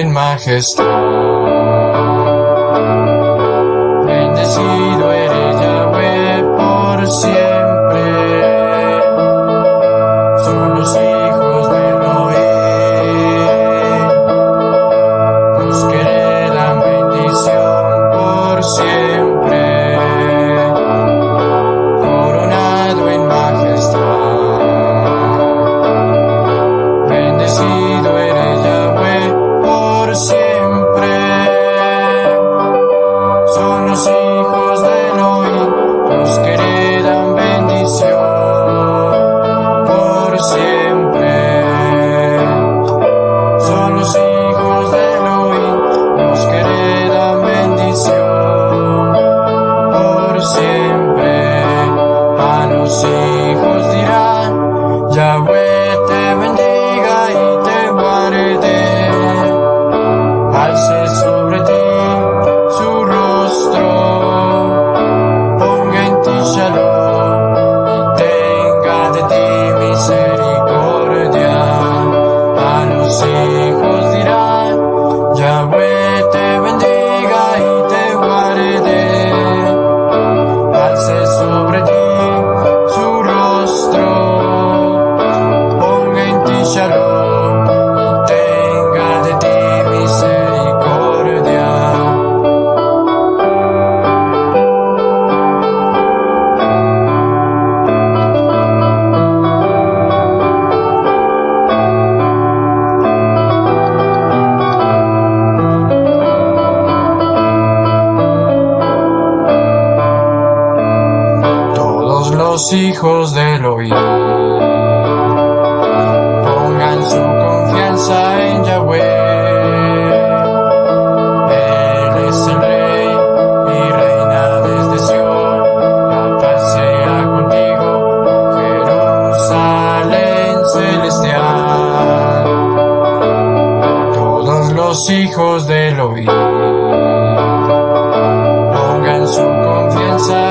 en majestad. Bendecido eres Yahweh por siempre. se fuzirá, Yahweh. los hijos de Elohim. Pongan su confianza en Yahweh. Él es el Rey y reina desde Sion. La paz sea contigo, Jerusalén celestial. Todos los hijos de Elohim. Pongan su confianza